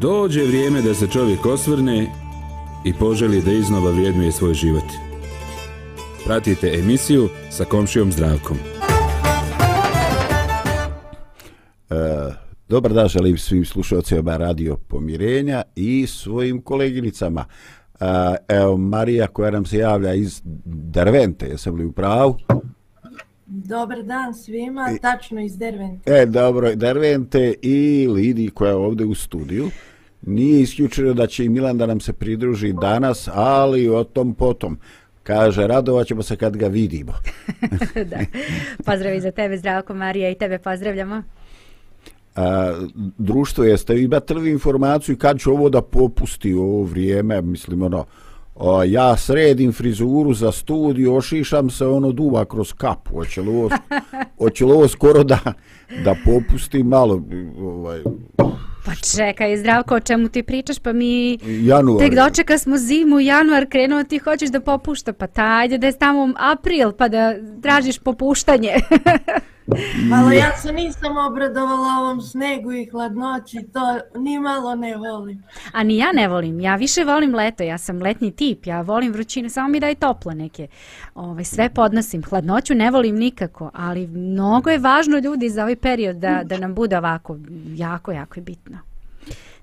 Dođe vrijeme da se čovjek osvrne i poželi da iznova vrijednuje svoj život. Pratite emisiju sa komšijom zdravkom. E, dobar dan želim svim slušalcima Radio Pomirenja i svojim koleginicama. E, evo Marija koja nam se javlja iz Dervente, jesam li u pravu? Dobar dan svima, I, tačno iz Dervente. E, dobro, Dervente i Lidi koja je ovdje u studiju. Nije isključeno da će i Milan da nam se pridruži danas, ali o tom potom. Kaže, radovat ćemo se kad ga vidimo. da. Pozdrav za tebe, zdravko Marija, i tebe pozdravljamo. A, društvo, jeste imate li informaciju kad će ovo da popusti u ovo vrijeme, mislim ono, o, ja sredim frizuru za studiju, ošišam se, ono duva kroz kapu, hoće li ovo, hoće li ovo skoro da, da popusti malo, ovaj, Pa čekaj, zdravko, o čemu ti pričaš, pa mi januar. tek dočeka smo zimu, januar krenuo, ti hoćeš da popušta, pa tajde da je tamo april, pa da tražiš popuštanje. Ali ja se nisam obradovala ovom snegu i hladnoći, to ni malo ne volim. A ni ja ne volim, ja više volim leto, ja sam letni tip, ja volim vrućine, samo mi daj tople neke. Ove, sve podnosim, hladnoću ne volim nikako, ali mnogo je važno ljudi za ovaj period da, da nam bude ovako, jako, jako je bitno.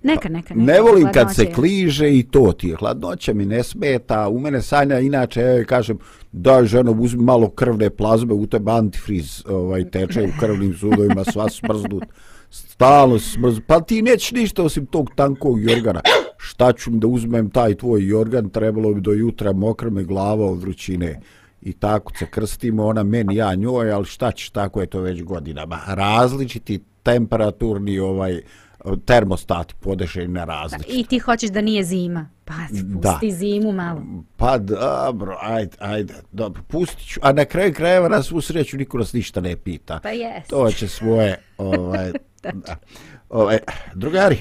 Neka, neka, neka. Ne volim kad se kliže i to ti je. Hladnoća mi ne smeta. U mene sanja inače, ja kažem, da ženo, uzmi malo krvne plazme, u tebe antifriz ovaj, teče u krvnim zudovima, sva smrznut. Stalno smrz. Pa ti nećeš ništa osim tog tankog jorgana. Šta ću da uzmem taj tvoj jorgan, trebalo bi do jutra mokra me glava od vrućine. I tako se krstimo, ona meni, ja njoj, ali šta ćeš, tako je to već godinama. Različiti temperaturni ovaj termostat podešaj na različito. I ti hoćeš da nije zima. Pa, pusti da. zimu malo. Pa, dobro, ajde, ajde, dobro, pustit ću. A na kraju krajeva nas u sreću niko nas ništa ne pita. Pa jes. To će svoje, ovaj, da. ovaj, drugari,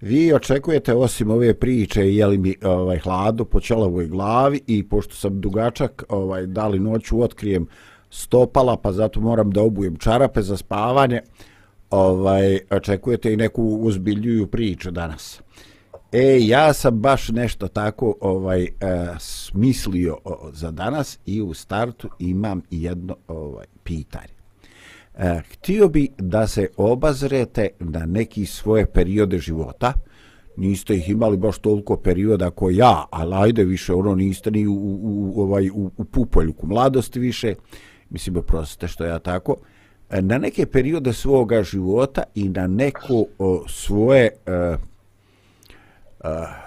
vi očekujete osim ove priče, jeli mi ovaj, hladu po čelovoj glavi i pošto sam dugačak, ovaj, da li noću otkrijem stopala, pa zato moram da obujem čarape za spavanje, ovaj očekujete i neku uzbiljuju priču danas. E, ja sam baš nešto tako ovaj e, smislio o, za danas i u startu imam jedno ovaj pitanje. E, htio bi da se obazrete na neki svoje periode života. Niste ih imali baš toliko perioda ko ja, ali ajde više, ono niste ni u, u, u, ovaj, u, u pupoljuku mladosti više. Mislim, oprostite što ja tako na neke periode svoga života i na neku o, svoje e, e,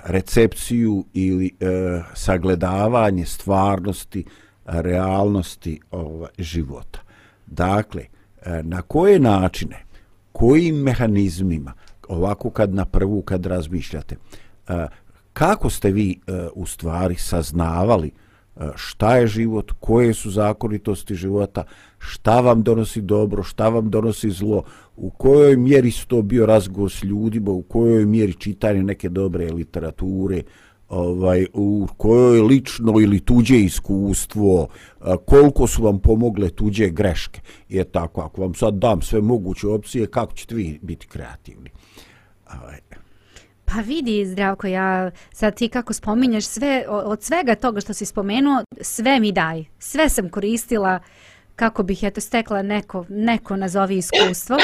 recepciju ili e, sagledavanje stvarnosti, realnosti ova, života. Dakle, e, na koje načine, kojim mehanizmima, ovako kad na prvu kad razmišljate, e, kako ste vi e, u stvari saznavali E, E, šta je život, koje su zakonitosti života, šta vam donosi dobro, šta vam donosi zlo, u kojoj mjeri su to bio razgovor s ljudima, u kojoj mjeri čitanje neke dobre literature, ovaj, u kojoj lično ili tuđe iskustvo, e, koliko su vam pomogle tuđe greške. I tako, ako vam sad dam sve moguće opcije, kako ćete vi biti kreativni? Ovaj, Pa vidi, Zdravko, ja sad ti kako spominješ sve, od svega toga što si spomenuo, sve mi daj. Sve sam koristila kako bih eto stekla neko, neko nazovi iskustvo.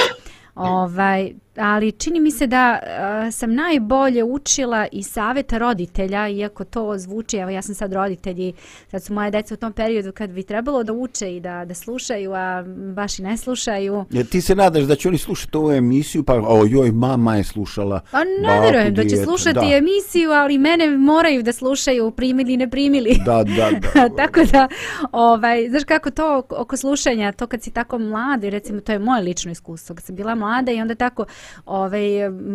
Ovaj, ali čini mi se da uh, sam najbolje učila i savjeta roditelja, iako to zvuči, evo ja sam sad roditelj i sad su moje djeca u tom periodu kad bi trebalo da uče i da, da slušaju, a baš i ne slušaju. Ja, ti se nadaš da će oni slušati ovu emisiju, pa o joj, mama je slušala. Pa ne vjerujem da će slušati da. emisiju, ali mene moraju da slušaju, primili, ne primili. Da, da, da. tako da, ovaj, znaš kako to oko slušanja, to kad si tako mladi, recimo to je moje lično iskustvo, kad sam bila mlada i onda tako, ovaj,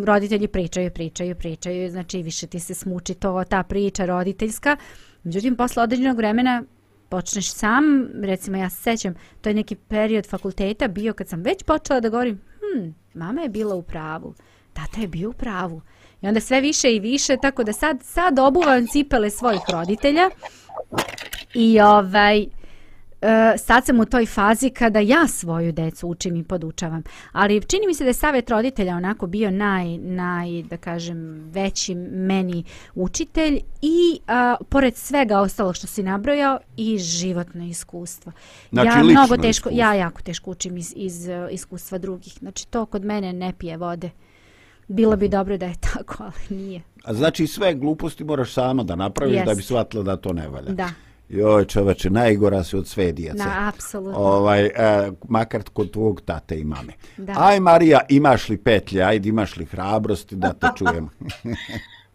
roditelji pričaju, pričaju, pričaju, znači više ti se smuči to, ta priča roditeljska. Međutim, posle određenog vremena počneš sam, recimo ja se sećam, to je neki period fakulteta bio kad sam već počela da govorim, hm, mama je bila u pravu, tata je bio u pravu. I onda sve više i više, tako da sad, sad obuvam cipele svojih roditelja i ovaj, e, sad sam u toj fazi kada ja svoju decu učim i podučavam. Ali čini mi se da je savjet roditelja onako bio naj, naj da kažem, veći meni učitelj i a, pored svega ostalo što si nabrojao i životno iskustvo. Znači, ja mnogo teško, iskustvo. ja jako teško učim iz, iz uh, iskustva drugih. Znači to kod mene ne pije vode. Bilo bi dobro da je tako, ali nije. A znači sve gluposti moraš sama da napraviš Jest. da bi shvatila da to ne valja. Da, Joj čoveče, najgora si od sve djece. da, apsolutno. Ovaj, e, makar kod tvog tate i mame. Da. Aj Marija, imaš li petlje, ajde imaš li hrabrosti da te čujem.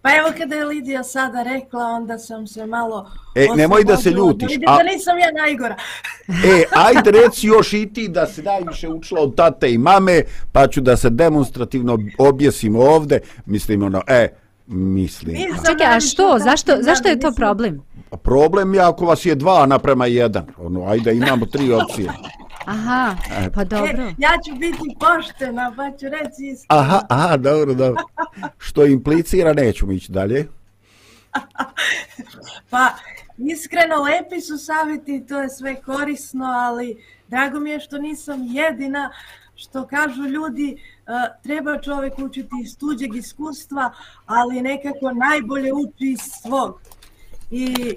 Pa evo kada je Lidija sada rekla, onda sam se malo... E, nemoj da se ljutiš, Vidim a- da nisam ja najgora. E, ajde reci još i ti da se najviše učila od tate i mame, pa ću da se demonstrativno objesim ovde. Mislim, ono, e, mislim. Nisam Čekaj, a što? Zašto, da zašto je to problem? Problem je ako vas je dva naprema jedan. Ono, ajde, imamo tri opcije. Aha, pa dobro. E, ja ću biti poštena, pa ću reći iskreno. Aha, aha, dobro, dobro. Što implicira, nećemo ići dalje. Pa, iskreno, lepi su savjeti, to je sve korisno, ali drago mi je što nisam jedina, što kažu ljudi, uh, treba čovjek učiti iz tuđeg iskustva, ali nekako najbolje uči iz svog. I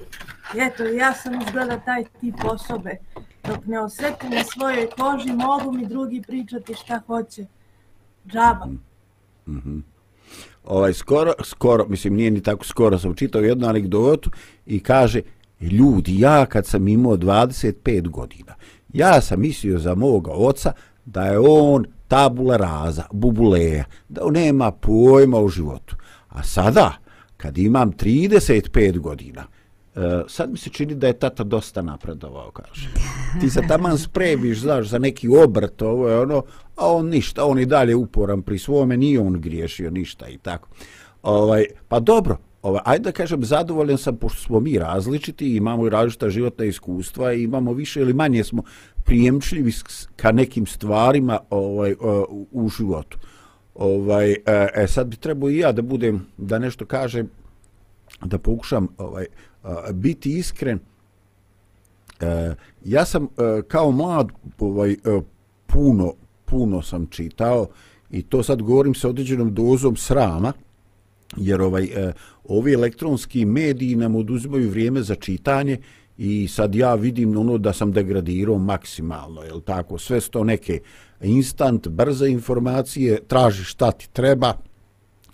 eto, ja sam izgleda taj tip osobe. Dok ne osjetim na svojoj koži, mogu mi drugi pričati šta hoće. Džaba. Mhm. ovaj skoro, skoro, mislim nije ni tako skoro, sam čitao jednu anegdotu i kaže, ljudi, ja kad sam imao 25 godina, ja sam mislio za moga oca da je on tabula raza, bubuleja, da on nema pojma u životu. A sada, kad imam 35 godina, Uh, sad mi se čini da je tata dosta napredovao, kaže. Ti se taman spremiš, znaš, za neki obrt, ovo je ono, a on ništa, on i dalje uporan pri svome, nije on griješio ništa i tako. Ovaj, pa dobro, ovaj, ajde da kažem, zadovoljan sam, pošto smo mi različiti, i imamo i različita životna iskustva i imamo više ili manje smo prijemčljivi ka nekim stvarima ovaj, e, u, u životu. Ovaj, e, e, sad bi trebao i ja da budem, da nešto kažem, da pokušam ovaj, a, biti iskren. E, ja sam e, kao mlad ovaj, e, puno, puno sam čitao i to sad govorim sa određenom dozom srama, jer ovaj e, ovi elektronski mediji nam oduzimaju vrijeme za čitanje i sad ja vidim ono da sam degradirao maksimalno, jel tako, sve sto to neke instant, brze informacije, traži šta ti treba,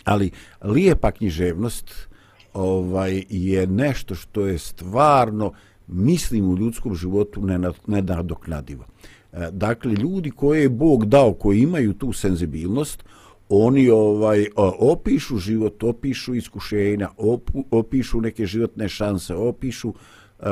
ali lijepa književnost ovaj je nešto što je stvarno mislim u ljudskom životu nenadoknadivo. E, dakle, ljudi koje je Bog dao, koji imaju tu senzibilnost, oni ovaj opišu život, opišu iskušenja, opu, opišu neke životne šanse, opišu uh,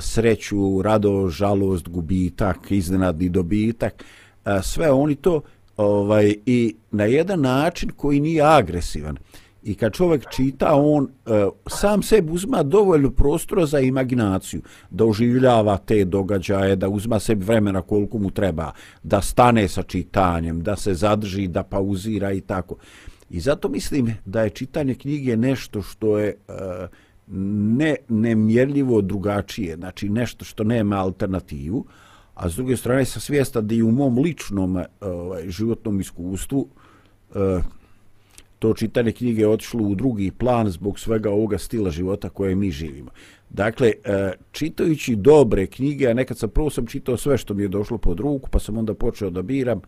sreću, rado, žalost, gubitak, iznenadni dobitak, a, sve oni to ovaj i na jedan način koji nije agresivan. I kad čovjek čita, on e, sam sebi uzma dovoljno prostora za imaginaciju, da oživljava te događaje, da uzma sebi vremena koliko mu treba, da stane sa čitanjem, da se zadrži, da pauzira i tako. I zato mislim da je čitanje knjige nešto što je e, ne, nemjerljivo drugačije, znači nešto što nema alternativu, a s druge strane sam svijesta da i u mom ličnom e, ovaj, životnom iskustvu eh, to čitanje knjige otišlo u drugi plan zbog svega ovoga stila života koje mi živimo. Dakle, eh, čitajući dobre knjige, a nekad sam prvo sam čitao sve što mi je došlo pod ruku, pa sam onda počeo da biram,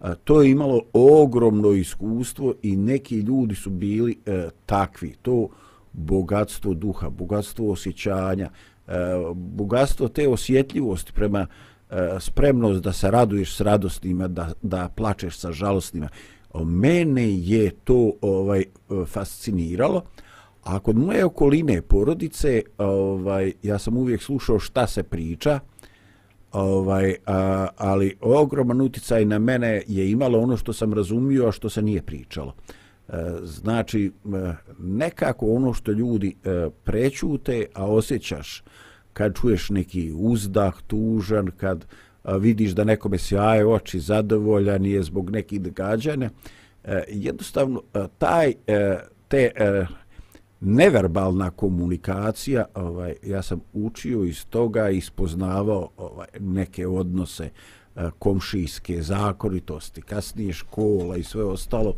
eh, to je imalo ogromno iskustvo i neki ljudi su bili eh, takvi. To bogatstvo duha, bogatstvo osjećanja, e, bogatstvo te osjetljivosti prema e, E, spremnost da se raduješ s radostima, da, da plačeš sa žalostima. Mene je to ovaj e, fasciniralo, a kod moje okoline porodice, ovaj ja sam uvijek slušao šta se priča, ovaj a, ali ogroman uticaj na mene je imalo ono što sam razumio, a što se nije pričalo. E, znači nekako ono što ljudi prećute, a osjećaš kad čuješ neki uzdah tužan, kad a, vidiš da nekome sjaje oči, zadovoljan je zbog nekih događanja, e, jednostavno e, taj e, te e, neverbalna komunikacija, ovaj, ja sam učio iz toga i spoznavao ovaj, neke odnose e, komšijske zakonitosti, kasnije škola i sve ostalo.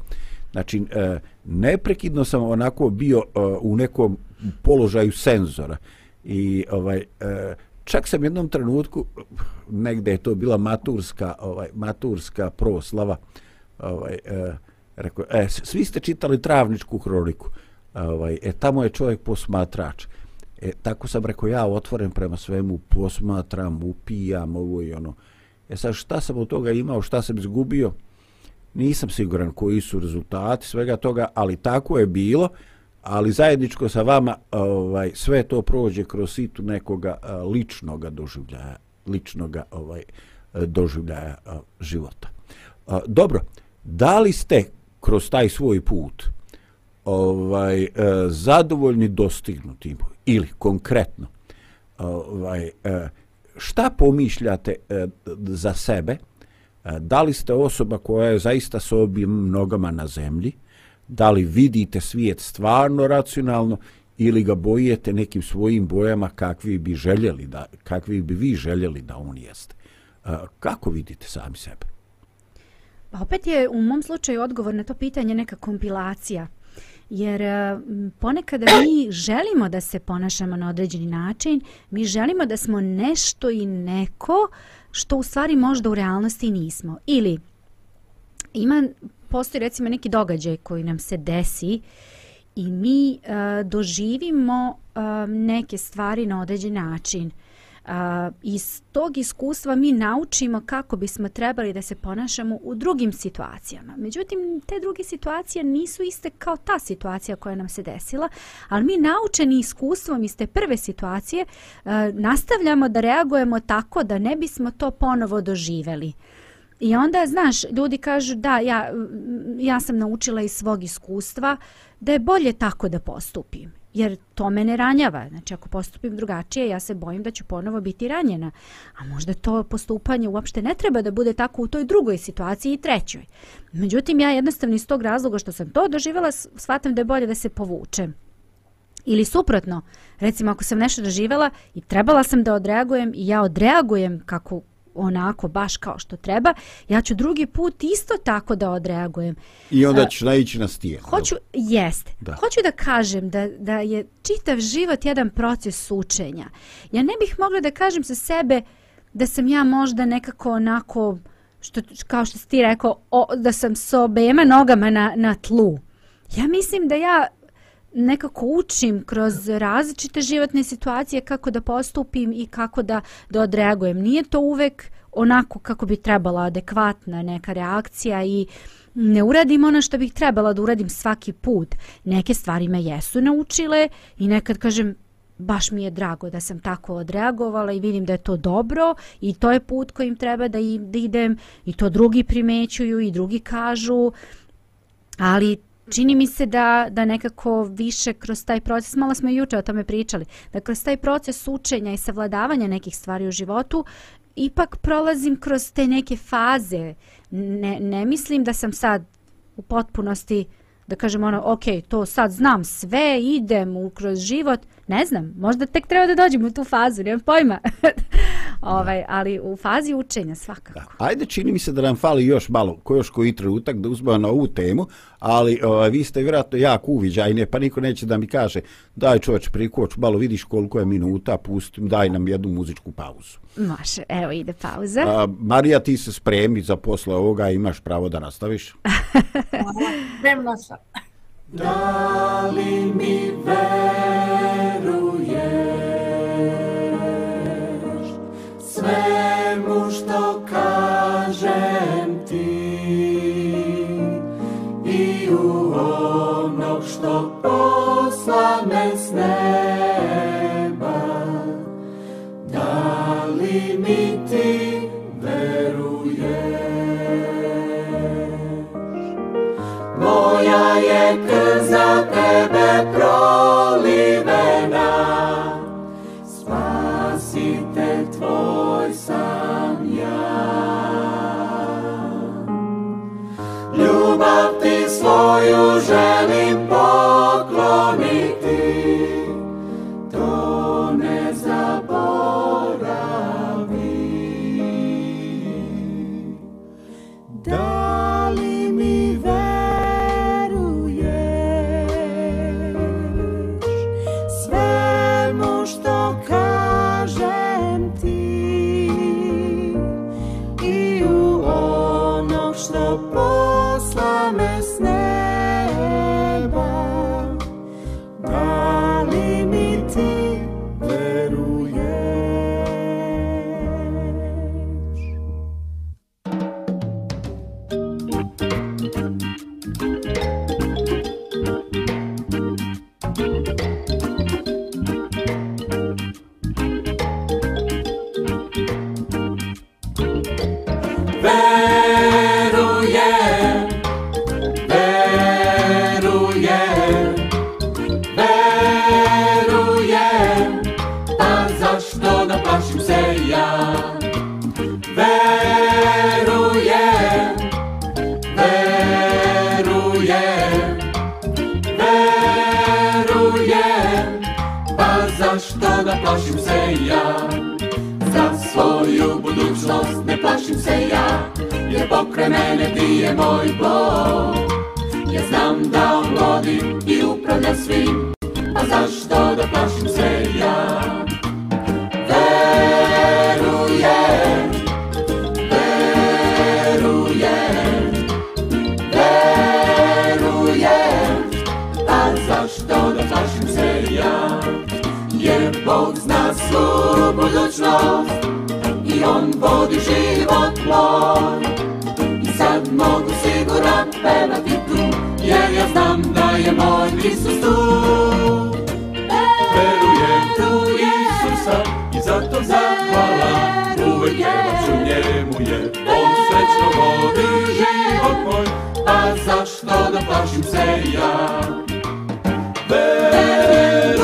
Znači, e, neprekidno sam onako bio e, u nekom položaju senzora i ovaj, e, čak sam jednom trenutku, negde je to bila maturska, ovaj, maturska proslava, ovaj, e, rekao, e, svi ste čitali travničku hroniku, ovaj, e, tamo je čovjek posmatrač. E, tako sam rekao, ja otvoren prema svemu, posmatram, upijam, ovo i ono. E sad, šta sam od toga imao, šta sam izgubio, nisam siguran koji su rezultati svega toga, ali tako je bilo, ali zajedničko sa vama ovaj sve to prođe kroz situ nekoga ličnog doživljaja ličnog ovaj doživljaja života. Dobro, da li ste kroz taj svoj put ovaj e, zadovoljni dostignutim ili konkretno ovaj e, šta pomišljate e, za sebe da li ste osoba koja je zaista s obim nogama na zemlji da li vidite svijet stvarno racionalno ili ga bojete nekim svojim bojama kakvi bi željeli da kakvi bi vi željeli da on jeste kako vidite sami sebe Pa opet je u mom slučaju odgovor na to pitanje neka kompilacija. Jer e, ponekad mi želimo da se ponašamo na određeni način, mi želimo da smo nešto i neko što u stvari možda u realnosti nismo. Ili ima, postoji recimo neki događaj koji nam se desi i mi e, doživimo e, neke stvari na određen način. Uh, iz tog iskustva mi naučimo kako bismo trebali da se ponašamo u drugim situacijama. Međutim, te druge situacije nisu iste kao ta situacija koja nam se desila, ali mi naučeni iskustvom iz te prve situacije a, nastavljamo da reagujemo tako da ne bismo to ponovo doživeli. I onda, znaš, ljudi kažu da, ja, ja sam naučila iz svog iskustva da je bolje tako da postupim jer to mene ranjava. Znači, ako postupim drugačije, ja se bojim da ću ponovo biti ranjena. A možda to postupanje uopšte ne treba da bude tako u toj drugoj situaciji i trećoj. Međutim, ja jednostavno iz tog razloga što sam to doživjela, shvatam da je bolje da se povučem. Ili suprotno, recimo ako sam nešto doživjela i trebala sam da odreagujem i ja odreagujem kako onako baš kao što treba, ja ću drugi put isto tako da odreagujem. I onda ćeš naići na stijeh. Hoću, jest. Da. Hoću da kažem da, da je čitav život jedan proces učenja. Ja ne bih mogla da kažem sa sebe da sam ja možda nekako onako, što, kao što si ti rekao, o, da sam s obema nogama na, na tlu. Ja mislim da ja nekako učim kroz različite životne situacije kako da postupim i kako da, da odreagujem. Nije to uvek onako kako bi trebala adekvatna neka reakcija i ne uradim ono što bih trebala da uradim svaki put. Neke stvari me jesu naučile i nekad kažem baš mi je drago da sam tako odreagovala i vidim da je to dobro i to je put kojim treba da, idem i to drugi primećuju i drugi kažu ali čini mi se da, da nekako više kroz taj proces, malo smo juče o tome pričali, da kroz taj proces učenja i savladavanja nekih stvari u životu, ipak prolazim kroz te neke faze. Ne, ne mislim da sam sad u potpunosti, da kažem ono, ok, to sad znam sve, idem u, kroz život, ne znam, možda tek treba da dođem u tu fazu, nemam pojma. ovaj, ali u fazi učenja svakako. Da. Ajde, čini mi se da nam fali još malo, ko još koji trenutak da uzmemo na ovu temu, ali ovaj, vi ste vjerojatno jako uviđajne, pa niko neće da mi kaže daj čovječ prikoč, malo vidiš koliko je minuta, pustim, daj nam jednu muzičku pauzu. Može, evo ide pauza. A, Marija, ti se spremi za posle ovoga, imaš pravo da nastaviš? Spremna sam. Da li mi veruješ što kažem ti i u onog što poslane s neba da li mi ti moja je krv za tebe prolivena. Ljubav ti Bog zna svu budućnost i On vodi život moj. I sad mogu siguran pevati tu, jer ja znam da je moj Isus tu. Verujem u Isusa i zato zahvala Uvek pevat ću njemu jer on srećno vodi život moj Pa zašto da plašim se ja? Verujem,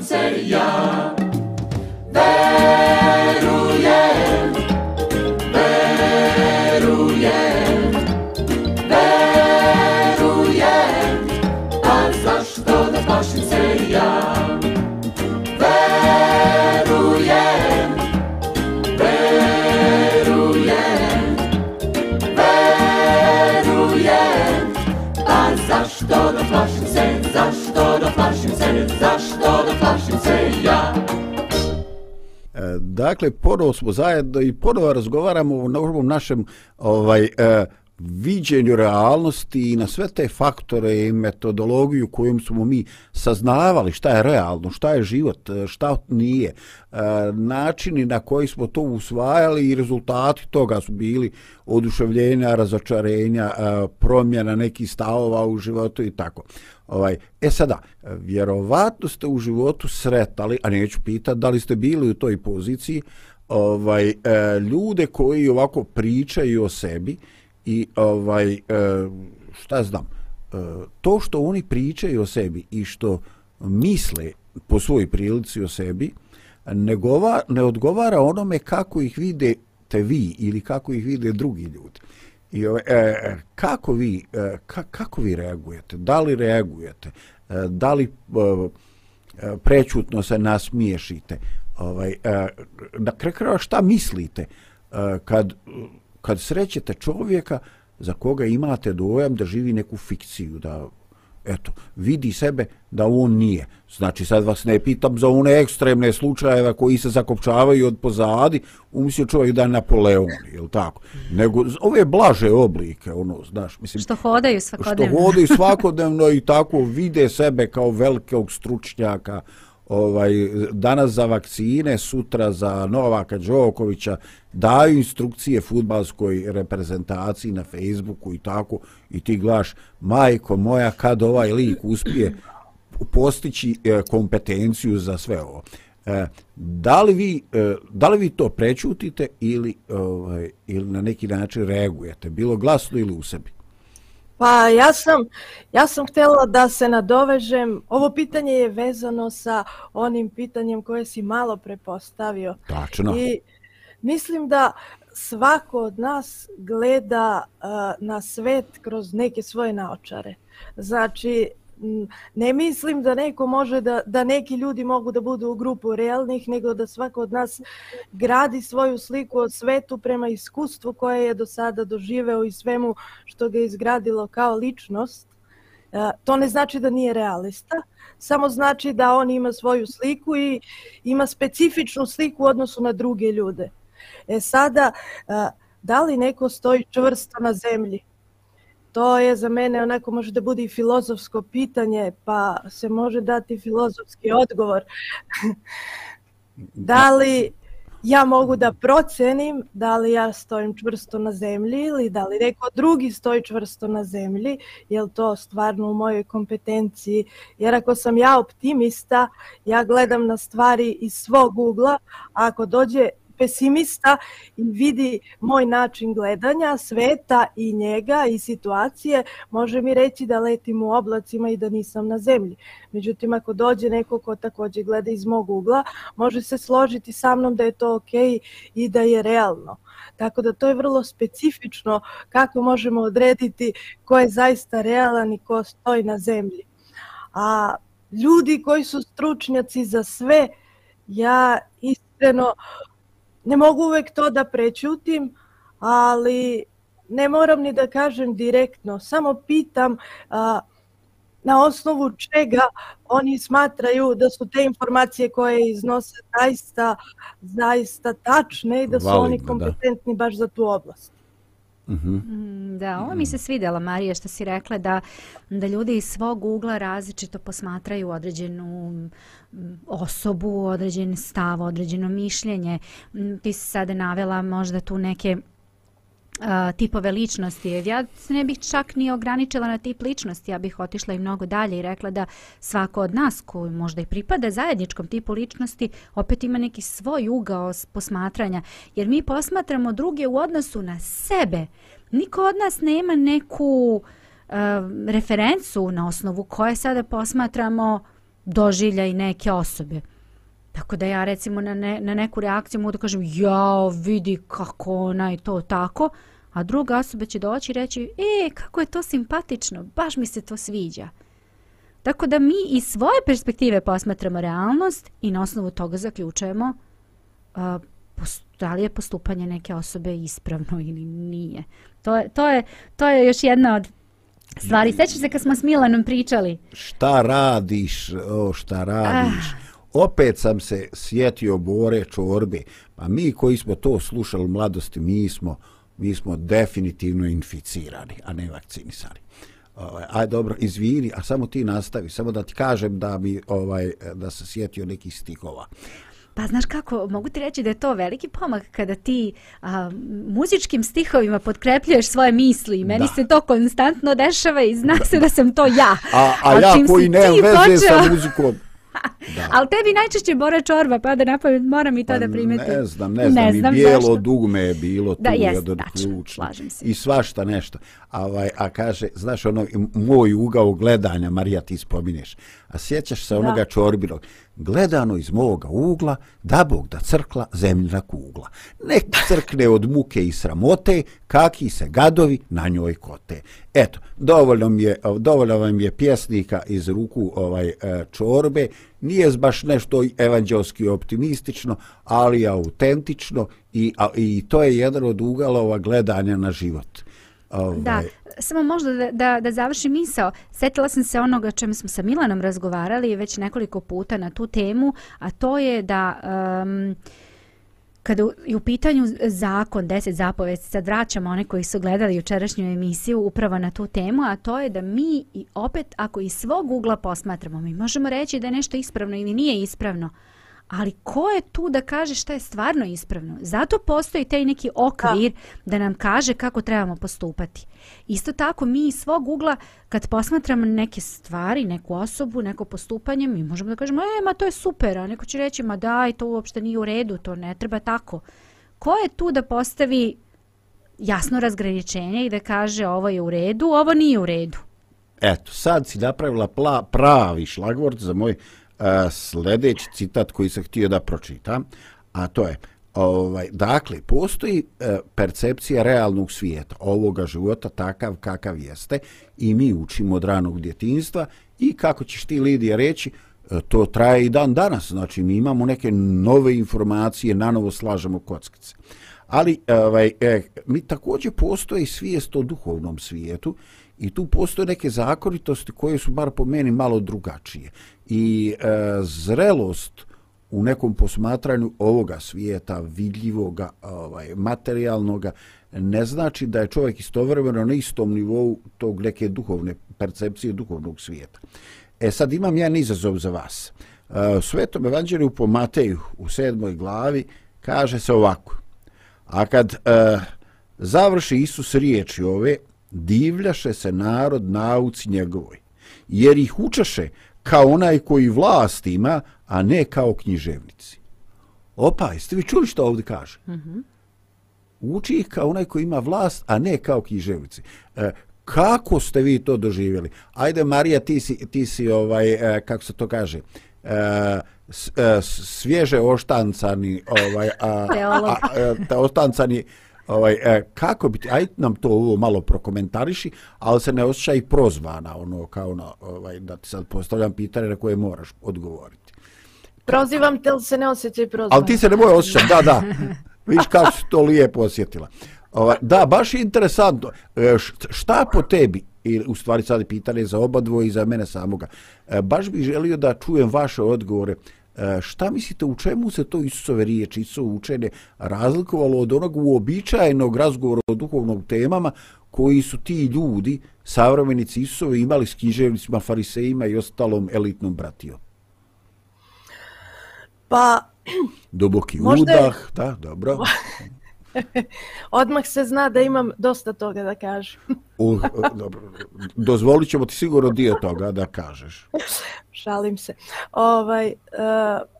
zašto da plašim Dakle, ponovo smo zajedno i ponovo razgovaramo o ovom našem ovaj, e, viđenju realnosti i na sve te faktore i metodologiju kojom smo mi saznavali šta je realno, šta je život, e, šta nije, e, načini na koji smo to usvajali i rezultati toga su bili oduševljenja, razočarenja, e, promjena nekih stavova u životu i tako. Ovaj, e sada, vjerovatno ste u životu sretali, a neću pitati da li ste bili u toj poziciji, ovaj e, ljude koji ovako pričaju o sebi i ovaj e, šta znam, e, to što oni pričaju o sebi i što misle po svojoj prilici o sebi ne, gova, ne odgovara onome kako ih vide te vi ili kako ih vide drugi ljudi. I e, e, kako vi e, ka, kako vi reagujete? Da li reagujete? E, da li e, e, prećutno se nasmiješite? Ovaj e, na kraju krajeva šta mislite e, kad kad srećete čovjeka za koga imate dojam da živi neku fikciju, da eto, vidi sebe da on nije. Znači, sad vas ne pitam za one ekstremne slučajeve koji se zakopčavaju od pozadi, umislio čovjek da je Napoleon, je tako? Nego ove blaže oblike, ono, znaš, mislim... Što hodaju Što svakodnevno. hodaju svakodnevno i tako vide sebe kao velikog stručnjaka, ovaj danas za vakcine, sutra za Novaka Đokovića, daju instrukcije futbalskoj reprezentaciji na Facebooku i tako i ti glaš majko moja kad ovaj lik uspije postići e, kompetenciju za sve ovo. E, da li vi e, da li vi to prečutite ili ovaj ili na neki način reagujete bilo glasno ili u sebi Pa ja sam, ja sam htjela da se nadovežem. Ovo pitanje je vezano sa onim pitanjem koje si malo prepostavio. tačno I mislim da svako od nas gleda uh, na svet kroz neke svoje naočare. Znači, Mm, ne mislim da neko može da, da neki ljudi mogu da budu u grupu realnih, nego da svako od nas gradi svoju sliku o svetu prema iskustvu koje je do sada doživeo i svemu što ga je izgradilo kao ličnost. E, to ne znači da nije realista, samo znači da on ima svoju sliku i ima specifičnu sliku u odnosu na druge ljude. E sada, e, da li neko stoji čvrsto na zemlji? To je za mene onako može da bude i filozofsko pitanje, pa se može dati filozofski odgovor. da li ja mogu da procenim da li ja stojim čvrsto na zemlji ili da li neko drugi stoji čvrsto na zemlji, je to stvarno u mojoj kompetenciji. Jer ako sam ja optimista, ja gledam na stvari iz svog ugla, a ako dođe pesimista i vidi moj način gledanja sveta i njega i situacije, može mi reći da letim u oblacima i da nisam na zemlji. Međutim, ako dođe neko ko takođe gleda iz mog ugla, može se složiti sa mnom da je to ok i da je realno. Tako da to je vrlo specifično kako možemo odrediti ko je zaista realan i ko stoji na zemlji. A ljudi koji su stručnjaci za sve, ja iskreno ne mogu uvek to da prećutim, ali ne moram ni da kažem direktno. Samo pitam a, na osnovu čega oni smatraju da su te informacije koje iznose zaista, zaista tačne i da su Validno, oni kompetentni da. baš za tu oblast. Mm-hmm. Da, ovo mi se svidjela Marija što si rekla da, da ljudi iz svog ugla različito posmatraju određenu mm, osobu, određen stav, određeno mišljenje. Mm, ti si sada navela možda tu neke a, tipove ličnosti. Ja se ne bih čak ni ograničila na tip ličnosti, ja bih otišla i mnogo dalje i rekla da svako od nas koji možda i pripada zajedničkom tipu ličnosti opet ima neki svoj ugao posmatranja. Jer mi posmatramo druge u odnosu na sebe. Niko od nas nema neku uh, referencu na osnovu koje sada posmatramo doživlja i neke osobe. Tako da ja recimo na, ne, na neku reakciju mogu da kažem jao vidi kako ona je to tako, a druga osoba će doći i reći e kako je to simpatično, baš mi se to sviđa. Tako da mi iz svoje perspektive posmatramo realnost i na osnovu toga zaključujemo uh, pos- da li je postupanje neke osobe ispravno ili nije. To je, to je, to je još jedna od stvari. Sećaš se kad smo s Milanom pričali? Šta radiš, o šta radiš? Opet sam se sjetio Bore Čorbe. Pa mi koji smo to slušali u mladosti, mi smo, mi smo definitivno inficirani, a ne vakcinisani. Ovaj, aj dobro, izvini, a samo ti nastavi, samo da ti kažem da mi ovaj da se sjetio nekih stihova. Pa znaš kako, mogu ti reći da je to veliki pomak kada ti a, muzičkim stihovima potkrepljuješ svoje misli meni Da. se to konstantno dešava i zna se da sam to ja. A, a Ali ja koji ti veze počeo- sa muzikom, Da. Ali tebi najčešće Bora Čorba pada na pamet, moram i to da primetim. Pa Ne znam, ne znam, i bijelo zašto. dugme je bilo tu Da, jest, jedan tačno, ključ. slažem se. I svašta nešto. A, ovaj, a kaže, znaš ono, moj ugao gledanja, Marija ti spominješ, a sjećaš se onoga čorbinog, gledano iz moga ugla, da Bog da crkla zemljina kugla. Nek crkne od muke i sramote, kaki se gadovi na njoj kote. Eto, dovoljno, mi je, dovoljno vam je pjesnika iz ruku ovaj e, čorbe, nije baš nešto evanđelski optimistično, ali autentično i, a, i to je jedan od ugalova gledanja na život. Ovaj, Da, samo možda da, da, da završim misao. Setila sam se onoga čemu smo sa Milanom razgovarali već nekoliko puta na tu temu, a to je da um, kada je u pitanju zakon 10 zapovesti, sad vraćamo one koji su gledali jučerašnju emisiju upravo na tu temu, a to je da mi i opet ako iz svog ugla posmatramo, mi možemo reći da je nešto ispravno ili nije ispravno, ali ko je tu da kaže šta je stvarno ispravno? Zato postoji taj neki okvir da nam kaže kako trebamo postupati. Isto tako mi iz svog ugla kad posmatramo neke stvari, neku osobu, neko postupanje, mi možemo da kažemo, e, ma to je super, a neko će reći, ma daj, to uopšte nije u redu, to ne treba tako. Ko je tu da postavi jasno razgraničenje i da kaže ovo je u redu, ovo nije u redu? Eto, sad si napravila pla, pravi šlagvort za moj E, sljedeći citat koji sam htio da pročitam, a to je, ovaj, dakle, postoji e, percepcija realnog svijeta, ovoga života takav kakav jeste i mi učimo od ranog djetinjstva i kako ćeš ti, Lidija, reći, e, to traje i dan danas, znači mi imamo neke nove informacije, nanovo slažemo kockice. Ali ovaj, e, mi također postoji svijest o duhovnom svijetu i tu postoje neke zakonitosti koje su bar po meni malo drugačije. I e, zrelost u nekom posmatranju ovoga svijeta, vidljivoga, ovaj, materijalnoga, ne znači da je čovjek istovremeno na istom nivou tog neke duhovne percepcije duhovnog svijeta. E sad imam ja izazov za vas. E, U Svetom evanđelju po Mateju u sedmoj glavi kaže se ovako. A kad e, završi Isus riječi ove, divljaše se narod nauci njegovoj, jer ih učaše kao onaj koji vlast ima, a ne kao književnici. Opa, jeste vi čuli što ovdje kaže? Mm -hmm. Uči ih kao onaj koji ima vlast, a ne kao književnici. E, kako ste vi to doživjeli? Ajde, Marija, ti si, ti si ovaj, e, kako se to kaže, e, s, e, svježe oštancani, ovaj, a, a, a, a, oštancani, ovaj, e, kako bi, aj nam to ovo malo prokomentariši, ali se ne osjeća i prozvana, ono, kao na, ovaj, da ti sad postavljam pitanje na koje moraš odgovoriti. Prozivam te, ali se ne osjećaj prozvana. Ali ti se ne moje osjećati, da, da. Viš kako si to lijepo osjetila. Ovaj, da, baš je interesantno. E, šta po tebi, i u stvari sad je pitanje za oba dvoje i za mene samoga, e, baš bih želio da čujem vaše odgovore. E, šta mislite, u čemu se to Isusove riječi, Isusovo učenje razlikovalo od onog uobičajenog razgovora o duhovnog temama koji su ti ljudi, savremenici Isusove, imali s književnicima, farisejima i ostalom elitnom bratijom? Pa... Duboki možda udah, da, dobro. Odmah se zna da imam dosta toga da kažem. U, dobro. Dozvolit ćemo ti sigurno dio toga da kažeš. Šalim se. Ovaj, uh,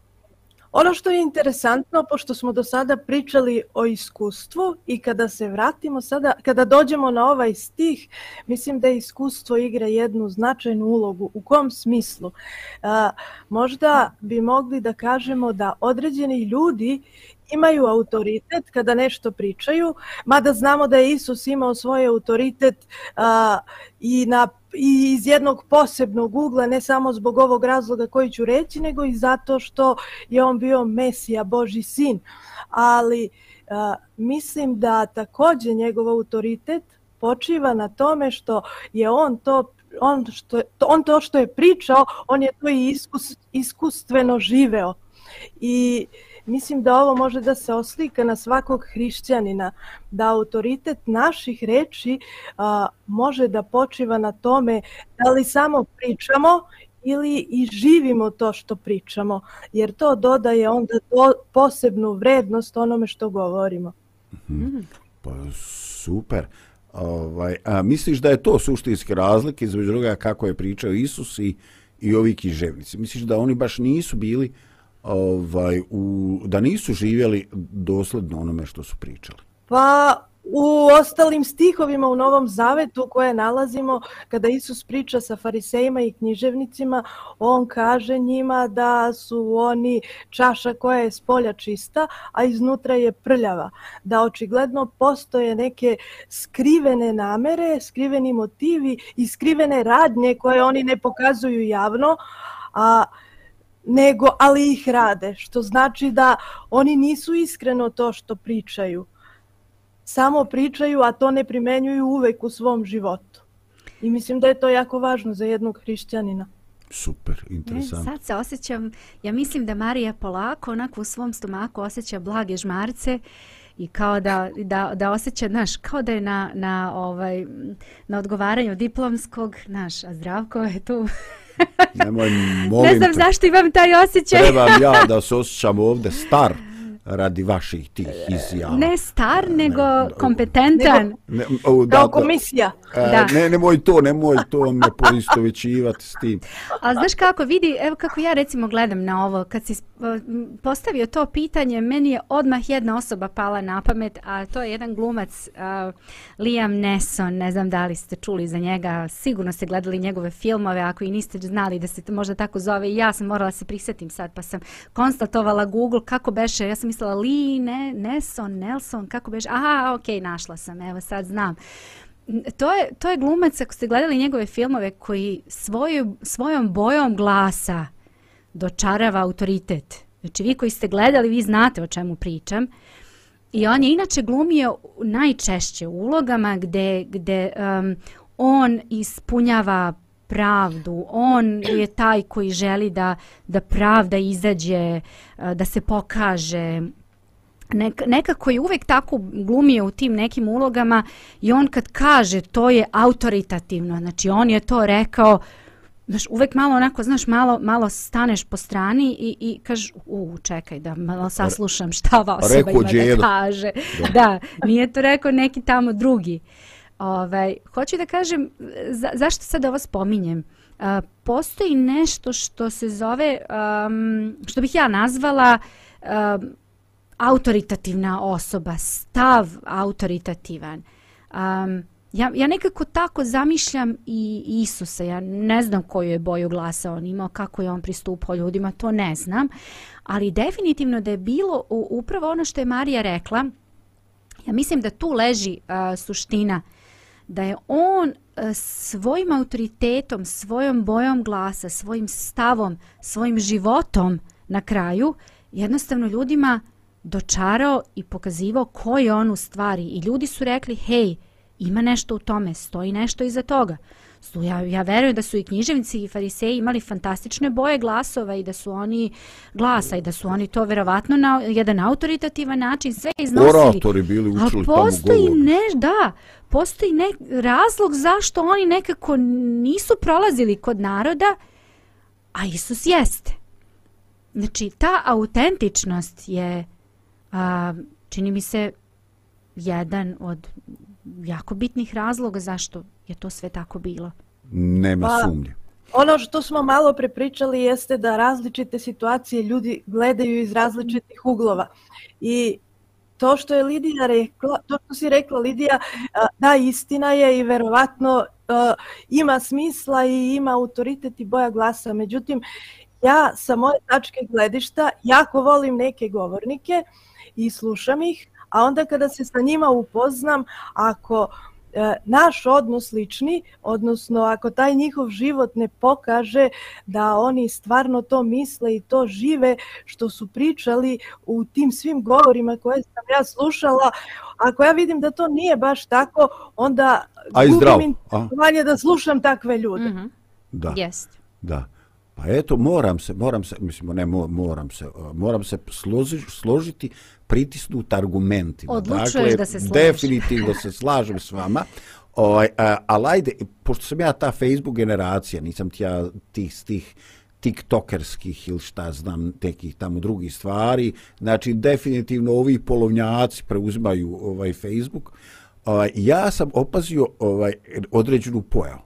ono što je interesantno, pošto smo do sada pričali o iskustvu i kada se vratimo sada, kada dođemo na ovaj stih, mislim da iskustvo igra jednu značajnu ulogu. U kom smislu? Uh, možda bi mogli da kažemo da određeni ljudi imaju autoritet kada nešto pričaju, mada znamo da je Isus imao svoj autoritet a, i, na, i iz jednog posebnog ugla, ne samo zbog ovog razloga koji ću reći, nego i zato što je on bio Mesija, Boži sin. Ali a, mislim da također njegov autoritet počiva na tome što je on to on, što on to što je pričao, on je to i iskus, iskustveno živeo. I uh, mislim da ovo može da se oslika na svakog hrišćanina, da autoritet naših reči a, može da počiva na tome da li samo pričamo ili i živimo to što pričamo, jer to dodaje onda do, posebnu vrednost onome što govorimo. Mm. Pa super. Ovaj, a misliš da je to suštinski razlik između druga kako je pričao Isus i, i ovi književnici? Misliš da oni baš nisu bili uh, ovaj, u, da nisu živjeli dosledno onome što su pričali? Pa u ostalim stihovima u Novom Zavetu koje nalazimo, kada Isus priča sa farisejima i književnicima, on kaže njima da su oni čaša koja je spolja čista, a iznutra je prljava. Da očigledno postoje neke skrivene namere, skriveni motivi i skrivene radnje koje oni ne pokazuju javno, a nego ali ih rade, što znači da oni nisu iskreno to što pričaju. Samo pričaju, a to ne primenjuju uvek u svom životu. I mislim da je to jako važno za jednog hrišćanina. Super, interesantno. Sad se osjećam, ja mislim da Marija polako onako u svom stomaku osjeća blage žmarce i kao da, da, da osjeća, znaš, kao da je na, na, ovaj, na odgovaranju diplomskog, naš, a zdravko je tu Nemoj, molim Ne znam zašto imam taj osjećaj. Trebam ja da se osjećam ovde star radi vaših tih izjava. Ne star, nego ne, kompetentan. Ne, o, da, Kao komisija. Da. da. Ne, nemoj to, nemoj to me poistovećivati s tim. A znaš kako, vidi, evo kako ja recimo gledam na ovo, kad si postavio to pitanje, meni je odmah jedna osoba pala na pamet, a to je jedan glumac, uh, Liam Neson, ne znam da li ste čuli za njega, sigurno ste gledali njegove filmove, ako i niste znali da se to možda tako zove, ja sam morala se prisjetim sad, pa sam konstatovala Google kako beše, ja sam mislila Lee, ne, Neson, Nelson, kako beš? aha, okej, našla sam, evo sad znam. To je, to je glumac, ako ste gledali njegove filmove, koji svoju, svojom bojom glasa, dočarava autoritet. Znači, vi koji ste gledali, vi znate o čemu pričam. I on je inače glumio najčešće u ulogama gde, gde um, on ispunjava pravdu. On je taj koji želi da, da pravda izađe, uh, da se pokaže. Nek, nekako je uvek tako glumio u tim nekim ulogama i on kad kaže to je autoritativno, znači on je to rekao znaš, uvek malo onako, znaš, malo, malo staneš po strani i, i kažeš, u, čekaj da malo saslušam šta ova osoba ima da kaže. Da. nije to rekao neki tamo drugi. Ovaj, hoću da kažem, za, zašto sad ovo spominjem? A, postoji nešto što se zove, um, što bih ja nazvala um, autoritativna osoba, stav autoritativan. Um, ja, ja nekako tako zamišljam i Isusa. Ja ne znam koju je boju glasa on imao, kako je on pristupao ljudima, to ne znam. Ali definitivno da je bilo upravo ono što je Marija rekla, ja mislim da tu leži uh, suština da je on e, svojim autoritetom, svojom bojom glasa, svojim stavom, svojim životom na kraju jednostavno ljudima dočarao i pokazivao ko je on u stvari. I ljudi su rekli, hej, ima nešto u tome, stoji nešto iza toga. Su, ja, ja verujem da su i književnici i fariseji imali fantastične boje glasova i da su oni glasa i da su oni to verovatno na jedan autoritativan način sve iznosili. Oratori bili učili Ali postoji ne, da, postoji ne, razlog zašto oni nekako nisu prolazili kod naroda, a Isus jeste. Znači, ta autentičnost je, a, čini mi se, jedan od jako bitnih razloga zašto je to sve tako bilo. Nema Pa, sumnje. Ono što smo malo prepričali jeste da različite situacije ljudi gledaju iz različitih uglova. I to što je Lidija rekla, to što si rekla Lidija, da istina je i verovatno ima smisla i ima autoritet i boja glasa. Međutim, ja sa moje tačke gledišta jako volim neke govornike i slušam ih, a onda kada se sa njima upoznam, ako e, naš odnos lični, odnosno ako taj njihov život ne pokaže da oni stvarno to misle i to žive što su pričali u tim svim govorima koje sam ja slušala, ako ja vidim da to nije baš tako, onda gubim interesovanje da slušam takve ljude. Mhm. Da. Jest. Da. Pa eto, moram se, moram se, mislim, ne, mo- moram se, moram se složi, složiti, pritisnuti argumentima. Odlučuješ dakle, da se složiš. definitivno se slažem s vama. Ovaj, a, ali ajde, pošto sam ja ta Facebook generacija, nisam ti ja tih, tih tiktokerskih ili šta znam, tekih tamo drugih stvari, znači definitivno ovi polovnjaci preuzimaju ovaj Facebook. Ovaj, ja sam opazio ovaj određenu pojavu.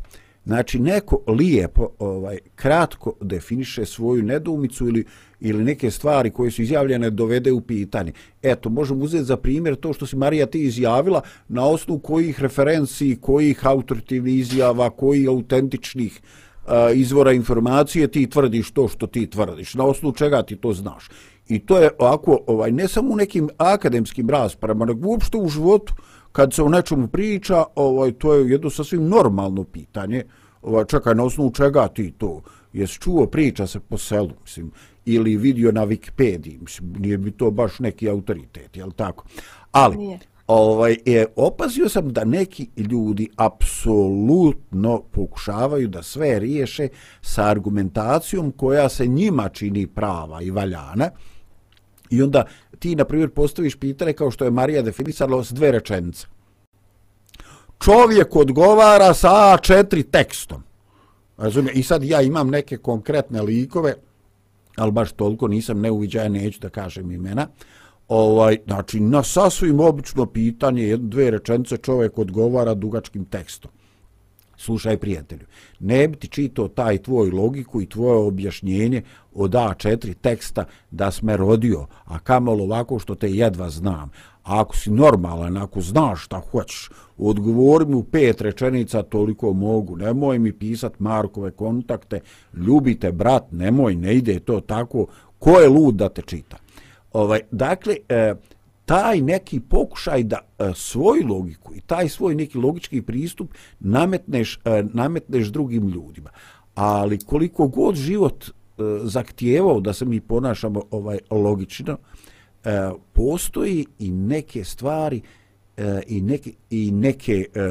Znači, neko lijepo, ovaj, kratko definiše svoju nedoumicu ili, ili neke stvari koje su izjavljene dovede u pitanje. Eto, možemo uzeti za primjer to što si Marija ti izjavila, na osnovu kojih referenciji, kojih autoritivnih izjava, kojih autentičnih a, izvora informacije ti tvrdiš to što ti tvrdiš, na osnovu čega ti to znaš. I to je ovako, ovaj, ne samo u nekim akademskim raspravama, nego uopšte u životu, kad se o nečemu priča, ovaj, to je jedno sasvim normalno pitanje. Ovaj, čekaj, na osnovu čega ti to? Jesi čuo priča se po selu, mislim, ili vidio na Wikipediji, mislim, nije bi to baš neki autoritet, jel tako? Ali, Nije. ovaj, je, opazio sam da neki ljudi apsolutno pokušavaju da sve riješe sa argumentacijom koja se njima čini prava i valjana, I onda ti, na primjer, postaviš pitanje kao što je Marija definisala s dve rečenice. Čovjek odgovara sa A4 tekstom. Razumije? I sad ja imam neke konkretne likove, ali baš toliko nisam neuviđaja, neću da kažem imena. Ovaj, znači, na sasvim obično pitanje, jedno, dve rečenice, čovjek odgovara dugačkim tekstom. Slušaj, prijatelju, ne bi ti čitao taj tvoj logiku i tvoje objašnjenje od A4 teksta da sme rodio, a kamalo ovako što te jedva znam. A ako si normalan, ako znaš šta hoćeš, odgovori mi u pet rečenica, toliko mogu. Nemoj mi pisat Markove kontakte, ljubite brat, nemoj, ne ide to tako. Ko je lud da te čita? Ovaj, dakle, e, taj neki pokušaj da e, svoju logiku i taj svoj neki logički pristup nametneš, e, nametneš drugim ljudima. Ali koliko god život e, zahtijevao da se mi ponašamo ovaj logično, e, postoji i neke stvari e, i neke, i neke e,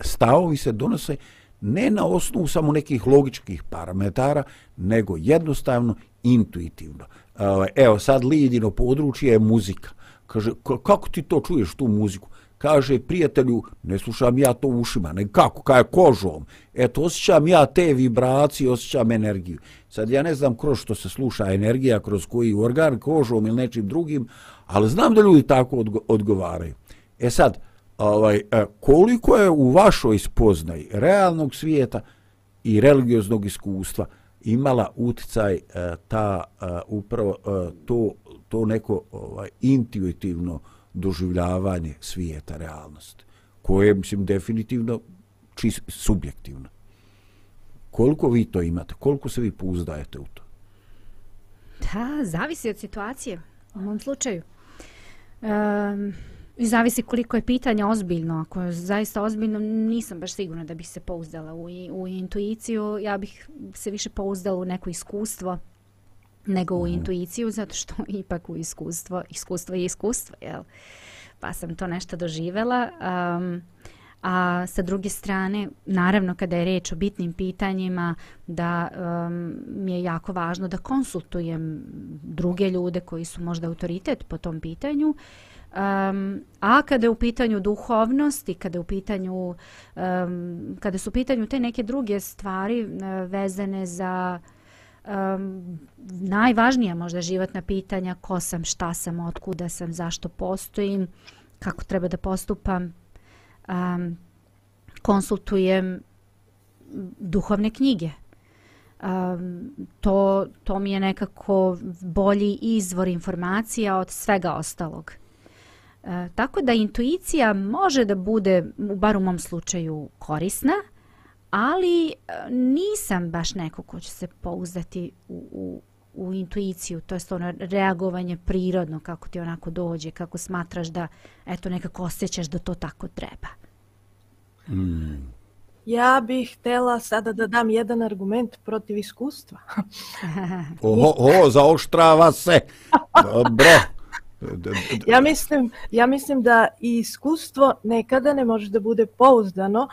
stavovi se donose ne na osnovu samo nekih logičkih parametara, nego jednostavno intuitivno. E, ovaj, evo, sad Lidino područje je muzika. Kaže, kako ti to čuješ, tu muziku? Kaže, prijatelju, ne slušam ja to ušima, ne kako, kaj kožom. Eto, osjećam ja te vibracije, osjećam energiju. Sad ja ne znam kroz što se sluša energija, kroz koji organ, kožom ili nečim drugim, ali znam da ljudi tako odgo odgovaraju. E sad, ovaj, e, koliko je u vašoj spoznaji realnog svijeta i religioznog iskustva imala uticaj e, ta e, upravo e, to to neko ovaj intuitivno doživljavanje svijeta realnosti koje je mislim definitivno čist, subjektivno. Koliko vi to imate? Koliko se vi pouzdajete u to? Da, zavisi od situacije u mom slučaju. Um, i zavisi koliko je pitanje ozbiljno. Ako je zaista ozbiljno, nisam baš sigurna da bih se pouzdala u, u intuiciju. Ja bih se više pouzdala u neko iskustvo nego u intuiciju, zato što ipak u iskustvo, iskustvo je iskustvo, jel? Pa sam to nešto doživela. Um, a sa druge strane, naravno kada je reč o bitnim pitanjima, da um, mi je jako važno da konsultujem druge ljude koji su možda autoritet po tom pitanju, Um, a kada je u pitanju duhovnost i kada je u pitanju um, kada su u pitanju te neke druge stvari uh, vezane za um, najvažnija možda životna pitanja ko sam, šta sam, otkuda sam, zašto postojim, kako treba da postupam, um, konsultujem duhovne knjige. Um, to, to mi je nekako bolji izvor informacija od svega ostalog. E, tako da intuicija može da bude, bar u mom slučaju, korisna, ali e, nisam baš neko ko će se pouzdati u, u, u intuiciju, to je ono reagovanje prirodno, kako ti onako dođe, kako smatraš da, eto, nekako osjećaš da to tako treba. Ja bih htela sada da dam jedan argument protiv iskustva. Oho, o, zaoštrava se. Dobro. Ja mislim, ja mislim da i iskustvo nekada ne može da bude pouzdano.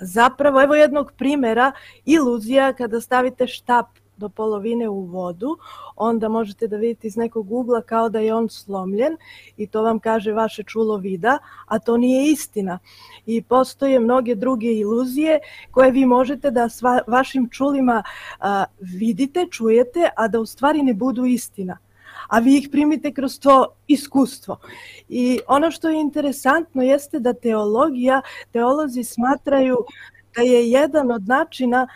Zapravo, evo jednog primjera, iluzija kada stavite štap do polovine u vodu, onda možete da vidite iz nekog ugla kao da je on slomljen i to vam kaže vaše čulo vida, a to nije istina. I postoje mnoge druge iluzije koje vi možete da sva, vašim čulima a, vidite, čujete, a da u stvari ne budu istina a vi ih primite kroz to iskustvo. I ono što je interesantno jeste da teologija, teolozi smatraju da je jedan od načina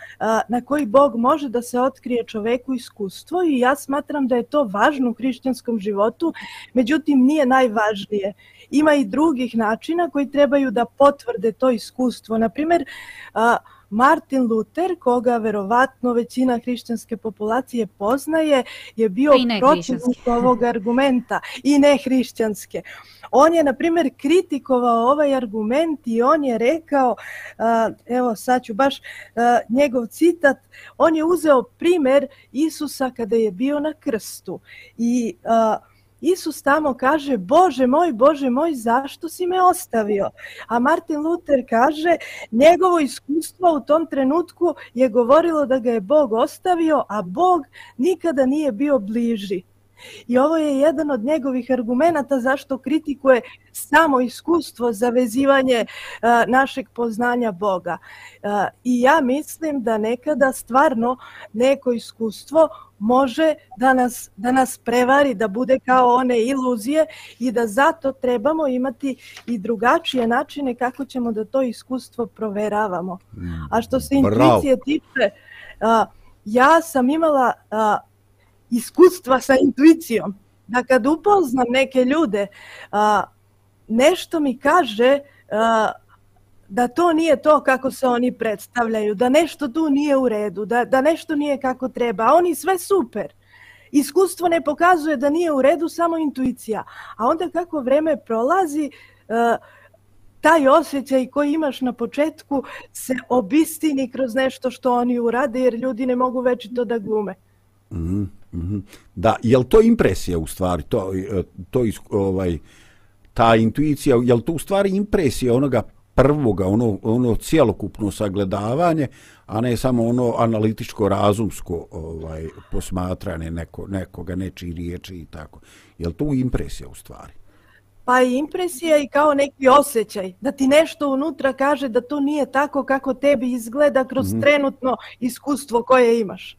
na koji Bog može da se otkrije čoveku iskustvo i ja smatram da je to važno u hrišćanskom životu, međutim nije najvažnije. Ima i drugih načina koji trebaju da potvrde to iskustvo. Naprimjer, uh, Martin Luther, koga verovatno većina hrišćanske populacije poznaje, je bio protivnik hrišćanske. ovog argumenta i ne hrišćanske. On je, na primjer, kritikovao ovaj argument i on je rekao, a, evo sad ću baš a, njegov citat, on je uzeo primer Isusa kada je bio na krstu i a, Isus tamo kaže, Bože moj, Bože moj, zašto si me ostavio? A Martin Luther kaže, njegovo iskustvo u tom trenutku je govorilo da ga je Bog ostavio, a Bog nikada nije bio bliži. I ovo je jedan od njegovih argumenata zašto kritikuje samo iskustvo za vezivanje a, našeg poznanja Boga. A, I ja mislim da nekada stvarno neko iskustvo može da nas, da nas prevari, da bude kao one iluzije i da zato trebamo imati i drugačije načine kako ćemo da to iskustvo proveravamo. A što se intuicije tiče, a, ja sam imala iskustva sa intuicijom. Da kad upoznam neke ljude, a, nešto mi kaže a, da to nije to kako se oni predstavljaju, da nešto tu nije u redu, da, da nešto nije kako treba, a oni sve super. Iskustvo ne pokazuje da nije u redu, samo intuicija. A onda kako vreme prolazi, a, taj osjećaj koji imaš na početku se obistini kroz nešto što oni urade, jer ljudi ne mogu već to da glume. Mm. mhm. Da, je li to impresija u stvari, to, e, to is, ovaj, ta intuicija, je li to u stvari impresija onoga prvoga, ono, ono cijelokupno sagledavanje, a ne samo ono analitičko, razumsko ovaj, posmatranje neko, nekoga, nečiji riječi i tako. Je li to impresija u stvari? pa i impresija i kao neki osjećaj, da ti nešto unutra kaže da to nije tako kako tebi izgleda kroz Mhm. trenutno iskustvo koje imaš.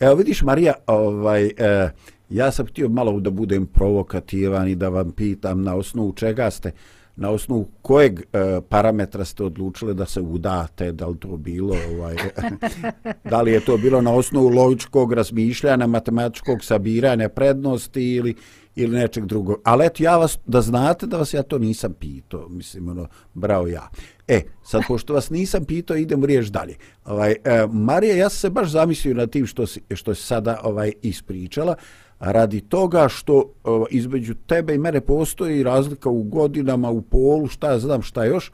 Evo vidiš Marija, ovaj, e, ja sam htio malo da budem provokativan i da vam pitam na osnovu čega ste, na osnovu kojeg e, parametra ste odlučili da se udate, da li to bilo, ovaj, da li je to bilo na osnovu logičkog razmišljanja, matematičkog sabiranja prednosti ili ili nečeg drugog. Ali eto, ja vas, da znate da vas ja to nisam pitao, mislim, ono, bravo ja. E, sad, pošto vas nisam pitao, idemo riješ dalje. Ovaj, e, Marija, ja sam se baš zamislio na tim što si, što si sada ovaj, ispričala, radi toga što ovaj, između tebe i mene postoji razlika u godinama, u polu, šta ja znam, šta još.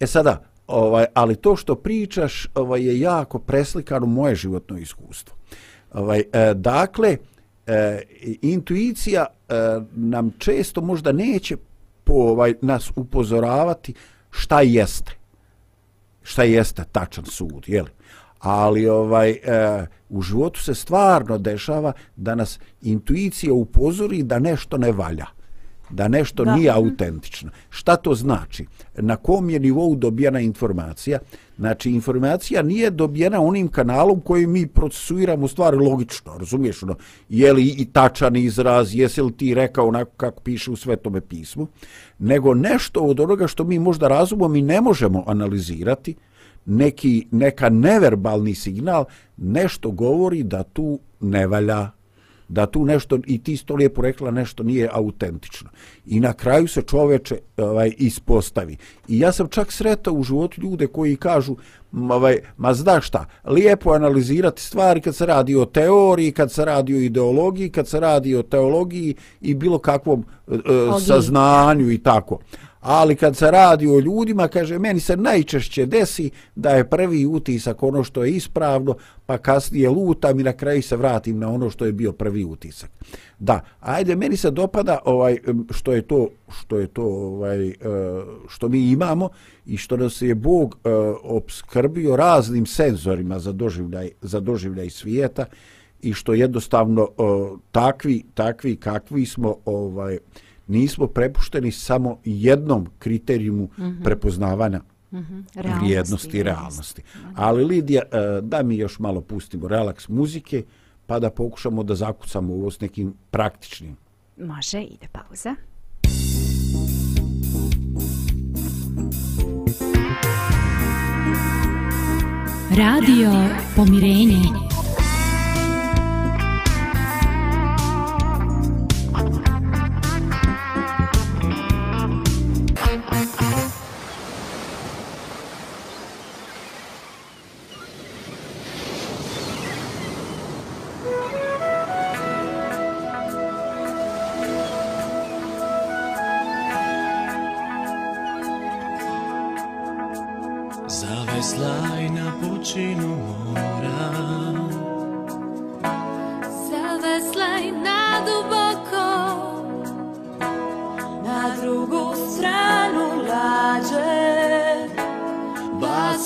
E sada, ovaj, ali to što pričaš ovaj, je jako preslikano moje životno iskustvo. Ovaj, e, dakle, e, intuicija E, nam često možda neće po, ovaj, nas upozoravati šta jeste. Šta jeste tačan sud, je li? Ali ovaj e, u životu se stvarno dešava da nas intuicija upozori da nešto ne valja da nešto Da. nije autentično. Šta to znači? Na kom je nivou dobijena informacija? Znači, informacija nije dobijena onim kanalom koji mi procesuiramo stvari logično, razumiješ? Ono, je li i tačan izraz, jesi li ti rekao onako kako piše u svetome pismu, nego nešto od onoga što mi možda razumom i ne možemo analizirati, neki, neka neverbalni signal, nešto govori da tu ne valja da tu nešto, i ti sto lijepo rekla, nešto nije autentično. I na kraju se čoveče ovaj, ispostavi. I ja sam čak sretao u životu ljude koji kažu, ovaj, ma znaš šta, lijepo je analizirati stvari kad se radi o teoriji, kad se radi o ideologiji, kad se radi o teologiji i bilo kakvom e, e, saznanju i tako. Ali kad se radi o ljudima, kaže, meni se najčešće desi da je prvi utisak ono što je ispravno, pa kasnije lutam i na kraju se vratim na ono što je bio prvi utisak. Da, ajde, meni se dopada ovaj što je to što je to ovaj e, što mi imamo i što nas je Bog e, obskrbio raznim senzorima za doživljaj za doživljaj svijeta i što jednostavno e, takvi takvi kakvi smo ovaj nismo prepušteni samo jednom kriterijumu prepoznavanja Realnosti, vrijednosti i realnosti. Ali Lidija, e, da mi još malo pustimo relaks muzike, pa da pokušamo da zakucamo ovo s nekim praktičnim. Može, ide pauza. Radio Pomirenje.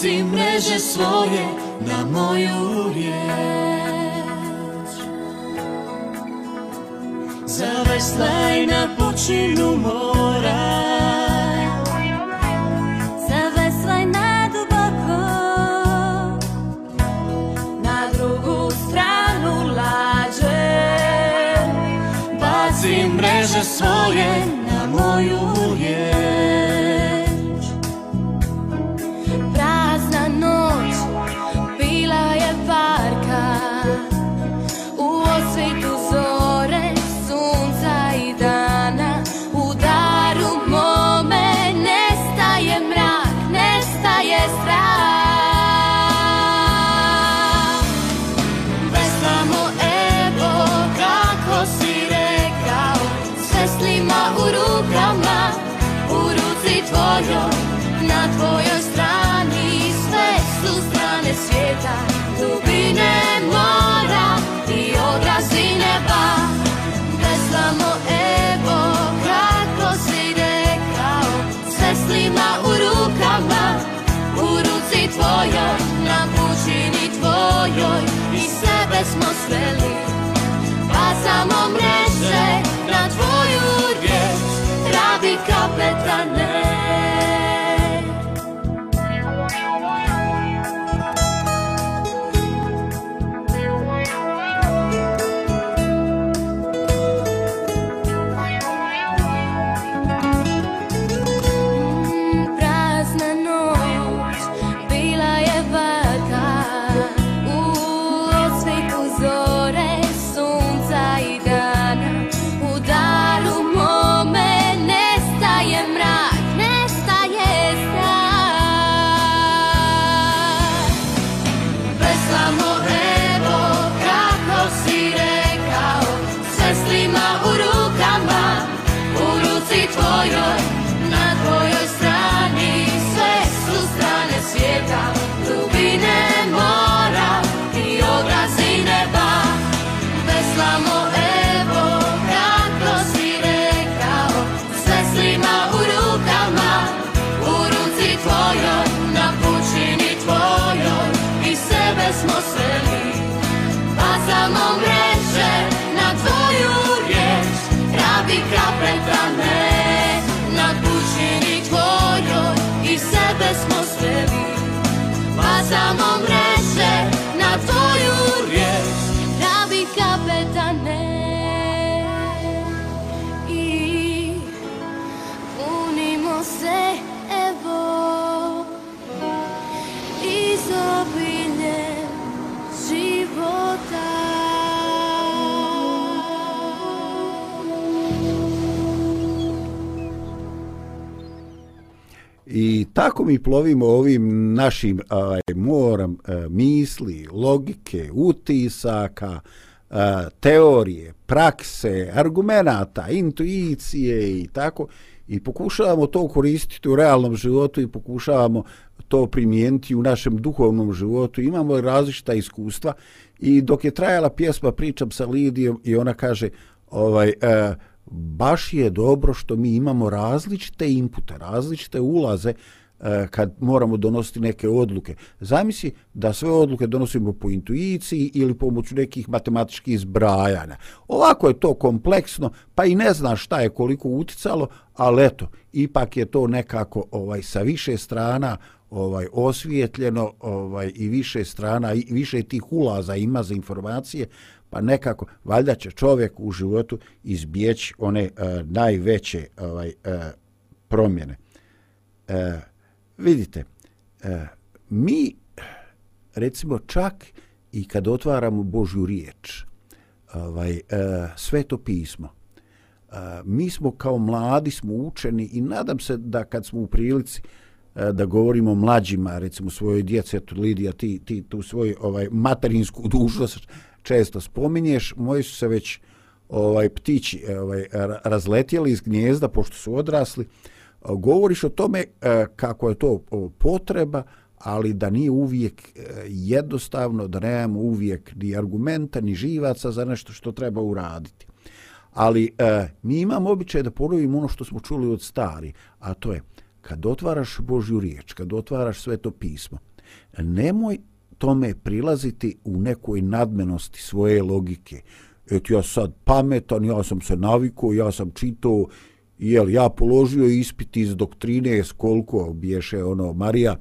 Baci mreže svoje na moju riječ. Zaveslaj na pučinu mora. Zaveslaj na duboko. Na drugu stranu lađe. Baci mreže svoje na moju riječ. smo sveli Pa samo mreže na tvoju riječ Radi kapetane tako mi plovimo ovim našim ovaj, moram e, misli, logike, utisaka, e, teorije, prakse, argumenata, intuicije i tako i pokušavamo to koristiti u realnom životu i pokušavamo to primijeniti u našem duhovnom životu. Imamo različita iskustva i dok je trajala pjesma pričam sa Lidijom i ona kaže ovaj e, baš je dobro što mi imamo različite inpute, različite ulaze E, kad moramo donositi neke odluke. Zamisli da sve odluke donosimo po intuiciji ili pomoću nekih matematičkih zbrajanja. Ovako je to kompleksno, pa i ne zna šta je koliko uticalo, ali eto, ipak je to nekako ovaj sa više strana ovaj osvijetljeno ovaj i više strana i više tih ulaza ima za informacije pa nekako valjda će čovjek u životu izbjeći one uh, najveće ovaj uh, promjene. Uh, vidite, e, mi recimo čak i kad otvaramo Božju riječ, ovaj e, sveto pismo, e, mi smo kao mladi smo učeni i nadam se da kad smo u prilici da govorimo mlađima, recimo svojoj djeci, eto Lidija, ti, ti tu svoju ovaj, materinsku dužnost često spominješ, moji su se već ovaj ptići ovaj razletjeli iz gnjezda pošto su odrasli. Govoriš o tome e, kako je to potreba, ali da nije uvijek e, jednostavno, da nemamo uvijek ni argumenta, ni živaca za nešto što treba uraditi. Ali e, mi imamo običaj da ponovimo ono što smo čuli od stari, a to je kad otvaraš Božju riječ, kad otvaraš sveto pismo, nemoj tome prilaziti u nekoj nadmenosti svoje logike. Et ja sad pametan, ja sam se navikao, ja sam čitao, jel, ja položio ispit iz doktrine, s koliko biješe ono, Marija,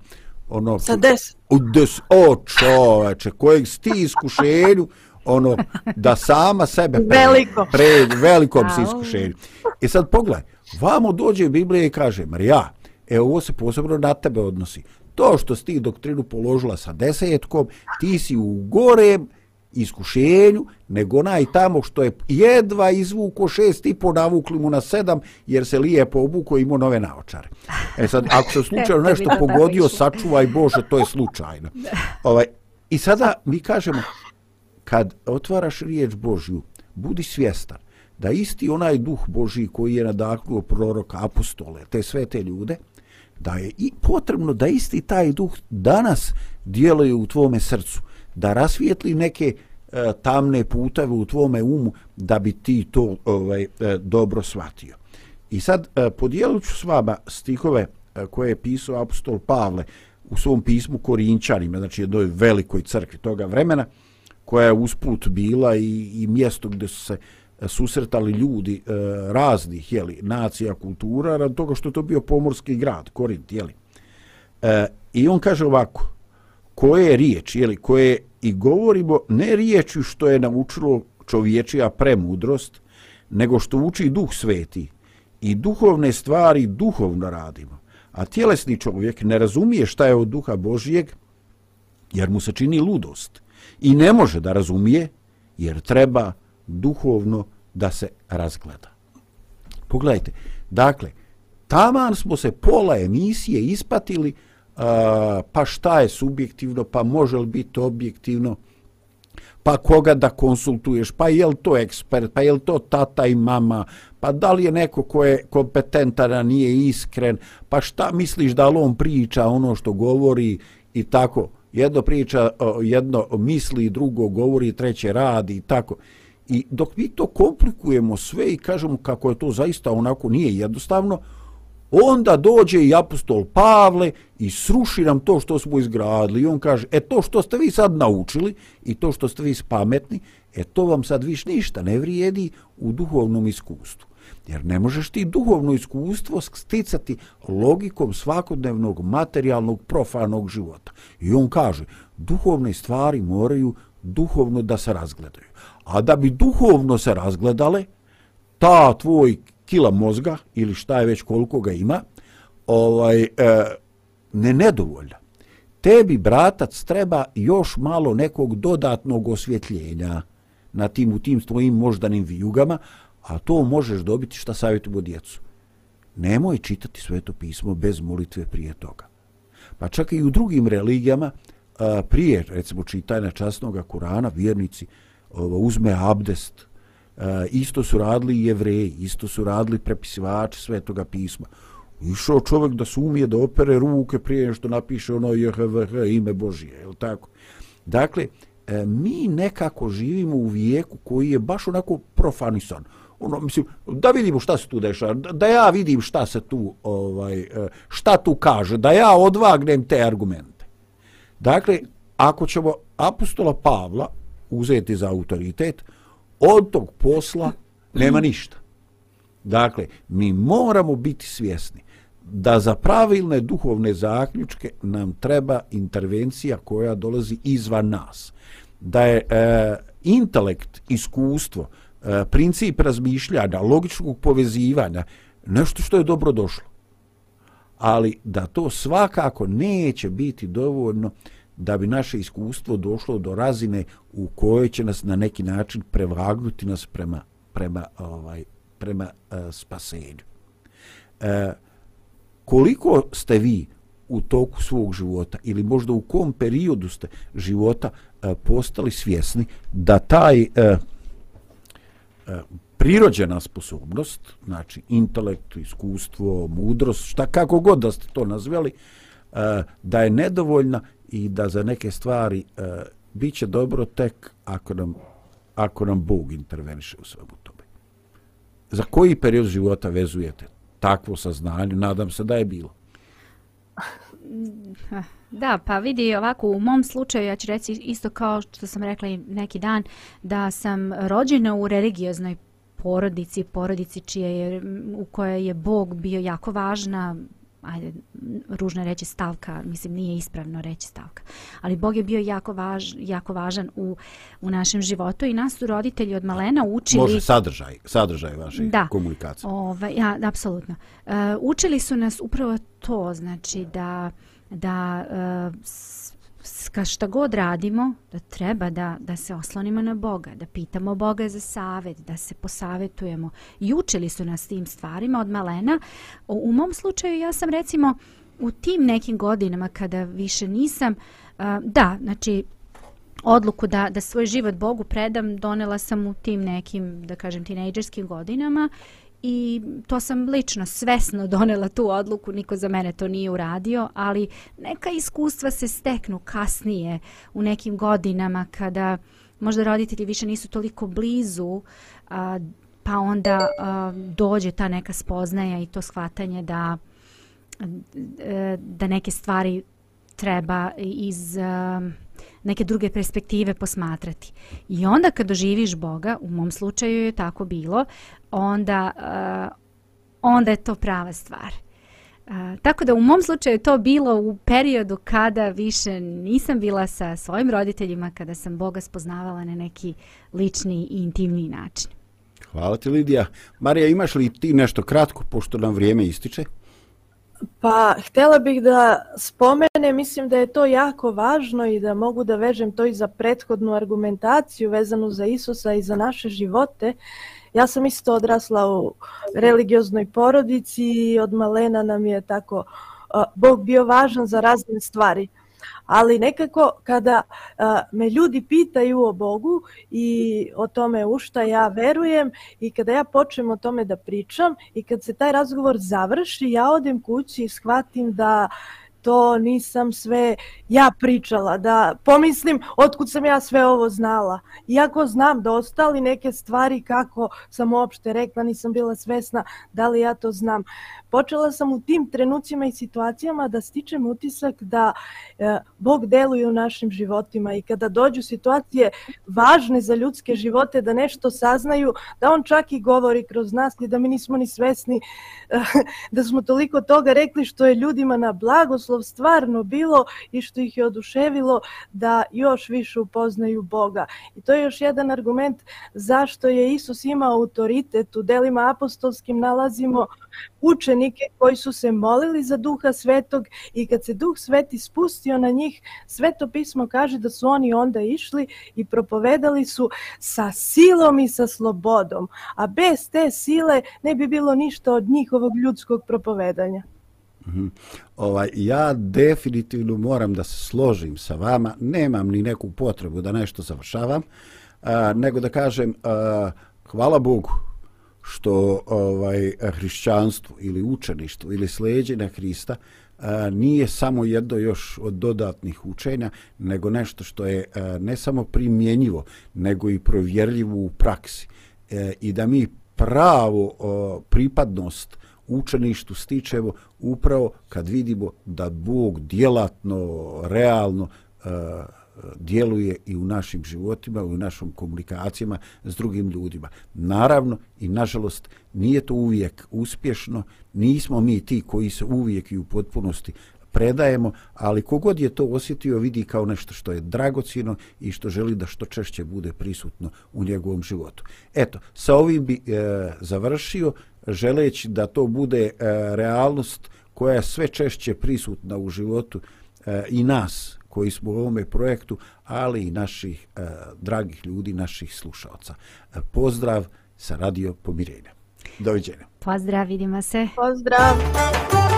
ono... Sa des. U des, o čoveče, kojeg sti iskušenju, ono, da sama sebe pred, Veliko. pred velikom si iskušenju. I sad pogledaj, vamo dođe Biblija i kaže, Marija, e, ovo se posebno na tebe odnosi to što si ti doktrinu položila sa desetkom, ti si u gorem iskušenju, nego onaj tamo što je jedva izvuko šest i po navukli mu na sedam, jer se lijepo obuko i imao nove naočare. E sad, ako se slučajno nešto pogodio, sačuvaj Bože, to je slučajno. Ovaj, I sada mi kažemo, kad otvaraš riječ Božju, budi svjestan da isti onaj duh Božji koji je nadahnuo proroka apostole, te sve te ljude, da je i potrebno da isti taj duh danas djeluje u tvome srcu, da rasvijetli neke e, tamne putave u tvome umu da bi ti to ovaj, e, dobro shvatio. I sad e, podijelit ću s vama stihove e, koje je pisao apostol Pavle u svom pismu Korinčanima, znači jednoj velikoj crkvi toga vremena, koja je usput bila i, i mjesto gdje su se e, susretali ljudi e, raznih jeli, nacija, kultura, rad toga što je to bio pomorski grad, Korint, jeli. E, I on kaže ovako, koje je riječ, jeli, koje i govorimo ne riječju što je naučilo čovječija premudrost, nego što uči duh sveti i duhovne stvari duhovno radimo. A tjelesni čovjek ne razumije šta je od duha Božijeg, jer mu se čini ludost. I ne može da razumije, jer treba duhovno da se razgleda. Pogledajte, dakle, taman smo se pola emisije ispatili, pa šta je subjektivno, pa može li biti objektivno, pa koga da konsultuješ, pa je li to ekspert, pa je li to tata i mama, pa da li je neko ko je kompetentan, a nije iskren, pa šta misliš da li on priča ono što govori i tako. Jedno priča, jedno misli, drugo govori, treće radi i tako. I dok mi to komplikujemo sve i kažemo kako je to zaista onako nije jednostavno, onda dođe i apostol Pavle i sruši nam to što smo izgradili. I on kaže, e to što ste vi sad naučili i to što ste vi spametni, e to vam sad viš ništa ne vrijedi u duhovnom iskustvu. Jer ne možeš ti duhovno iskustvo sticati logikom svakodnevnog materijalnog profanog života. I on kaže, duhovne stvari moraju duhovno da se razgledaju. A da bi duhovno se razgledale, ta tvoj kila mozga ili šta je već koliko ga ima, ovaj, e, ne nedovoljna. Tebi, bratac, treba još malo nekog dodatnog osvjetljenja na tim u tim tvojim moždanim vijugama, a to možeš dobiti šta savjetujemo djecu. Nemoj čitati sveto pismo bez molitve prije toga. Pa čak i u drugim religijama, prije, recimo, čitanja časnog Kurana, vjernici uzme abdest, Eh, isto su radili i jevreji, isto su radili prepisivači svetoga pisma. Išao čovjek da se umije da opere ruke prije što napiše ono JHVH, ime Božije, je tako? Dakle, e, mi nekako živimo u vijeku koji je baš onako profanisan ono mislim da vidimo šta se tu dešava da ja vidim šta se tu ovaj eh, šta tu kaže da ja odvagnem te argumente dakle ako ćemo apostola Pavla uzeti za autoritet od tog posla nema ništa dakle mi moramo biti svjesni da za pravilne duhovne zaključke nam treba intervencija koja dolazi izvan nas da je e, intelekt iskustvo E, princip razmišljanja, logičkog povezivanja, nešto što je dobro došlo. Ali da to svakako neće biti dovoljno da bi naše iskustvo došlo do razine u kojoj će nas na neki način prevagnuti nas prema, prema, ovaj, prema uh, spasenju. E, koliko ste vi u toku svog života ili možda u kom periodu ste života uh, postali svjesni da taj uh, E, prirođena sposobnost, znači intelekt, iskustvo, mudrost, šta kako god da ste to nazvali, e, da je nedovoljna i da za neke stvari e, bit će dobro tek ako nam, ako nam Bog interveniše u svemu tome. Za koji period života vezujete takvo saznanje? Nadam se da je bilo. Da, pa vidi ovako u mom slučaju ja ću reći isto kao što sam rekla i neki dan da sam rođena u religioznoj porodici, porodici čije je, u kojoj je Bog bio jako važna, ajde, ružno reći stavka, mislim nije ispravno reći stavka, ali Bog je bio jako, važ, jako važan u, u našem životu i nas su roditelji od malena učili... Može sadržaj, sadržaj vaše da, komunikacije. Ovaj, ja, apsolutno. Uh, učili su nas upravo to, znači da da ka šta god radimo, da treba da, da se oslonimo na Boga, da pitamo Boga za savet, da se posavetujemo. I učili su nas tim stvarima od malena. U, u mom slučaju ja sam recimo u tim nekim godinama kada više nisam, uh, da, znači odluku da, da svoj život Bogu predam donela sam u tim nekim, da kažem, tinejdžerskim godinama i to sam lično svesno donela tu odluku, niko za mene to nije uradio, ali neka iskustva se steknu kasnije u nekim godinama kada možda roditelji više nisu toliko blizu, a, pa onda a, dođe ta neka spoznaja i to shvatanje da da neke stvari treba iz eh, neke druge perspektive posmatrati. I onda kad doživiš Boga, u mom slučaju je tako bilo, onda, eh, onda je to prava stvar. Uh, tako da u mom slučaju to bilo u periodu kada više nisam bila sa svojim roditeljima, kada sam Boga spoznavala na neki lični i intimni način. Hvala ti Lidija. Marija, imaš li ti nešto kratko, pošto nam vrijeme ističe? Pa, htjela bih da spomene, mislim da je to jako važno i da mogu da vežem to i za prethodnu argumentaciju vezanu za Isusa i za naše živote. Ja sam isto odrasla u religioznoj porodici i od malena nam je tako Bog bio važan za razne stvari. Ali nekako kada a, me ljudi pitaju o Bogu i o tome u šta ja verujem i kada ja počnem o tome da pričam i kad se taj razgovor završi, ja odem kući i shvatim da to nisam sve ja pričala, da pomislim otkud sam ja sve ovo znala. Iako znam da ostali neke stvari kako sam uopšte rekla, nisam bila svesna da li ja to znam. Počela sam u tim trenucima i situacijama da stičem utisak da e, Bog deluje u našim životima i kada dođu situacije važne za ljudske živote, da nešto saznaju, da on čak i govori kroz nas i da mi nismo ni svesni e, da smo toliko toga rekli što je ljudima na blagoslov stvarno bilo i što ih je oduševilo da još više upoznaju Boga. I to je još jedan argument zašto je Isus imao autoritet u delima apostolskim nalazimo poslanike koji su se molili za duha svetog i kad se duh sveti spustio na njih, sveto pismo kaže da su oni onda išli i propovedali su sa silom i sa slobodom. A bez te sile ne bi bilo ništa od njihovog ljudskog propovedanja. Mm -hmm. ovaj, ja definitivno moram da se složim sa vama, nemam ni neku potrebu da nešto završavam, a, nego da kažem a, hvala Bogu što ovaj hrišćanstvo ili učeništvo ili sleđenje Hrista a, nije samo jedno još od dodatnih učenja, nego nešto što je a, ne samo primjenjivo, nego i provjerljivo u praksi. E, I da mi pravo o, pripadnost učeništu stičemo upravo kad vidimo da Bog djelatno, realno a, djeluje i u našim životima, u našim komunikacijama s drugim ljudima. Naravno i nažalost nije to uvijek uspješno, nismo mi ti koji se uvijek i u potpunosti predajemo, ali kogod je to osjetio vidi kao nešto što je dragocino i što želi da što češće bude prisutno u njegovom životu. Eto, sa ovim bi e, završio želeći da to bude e, realnost koja je sve češće prisutna u životu e, i nas koji smo u ovome projektu, ali i naših e, dragih ljudi, naših slušalca. E, pozdrav sa Radio Pomirenja. Doviđenja. Pozdrav, vidimo se. Pozdrav.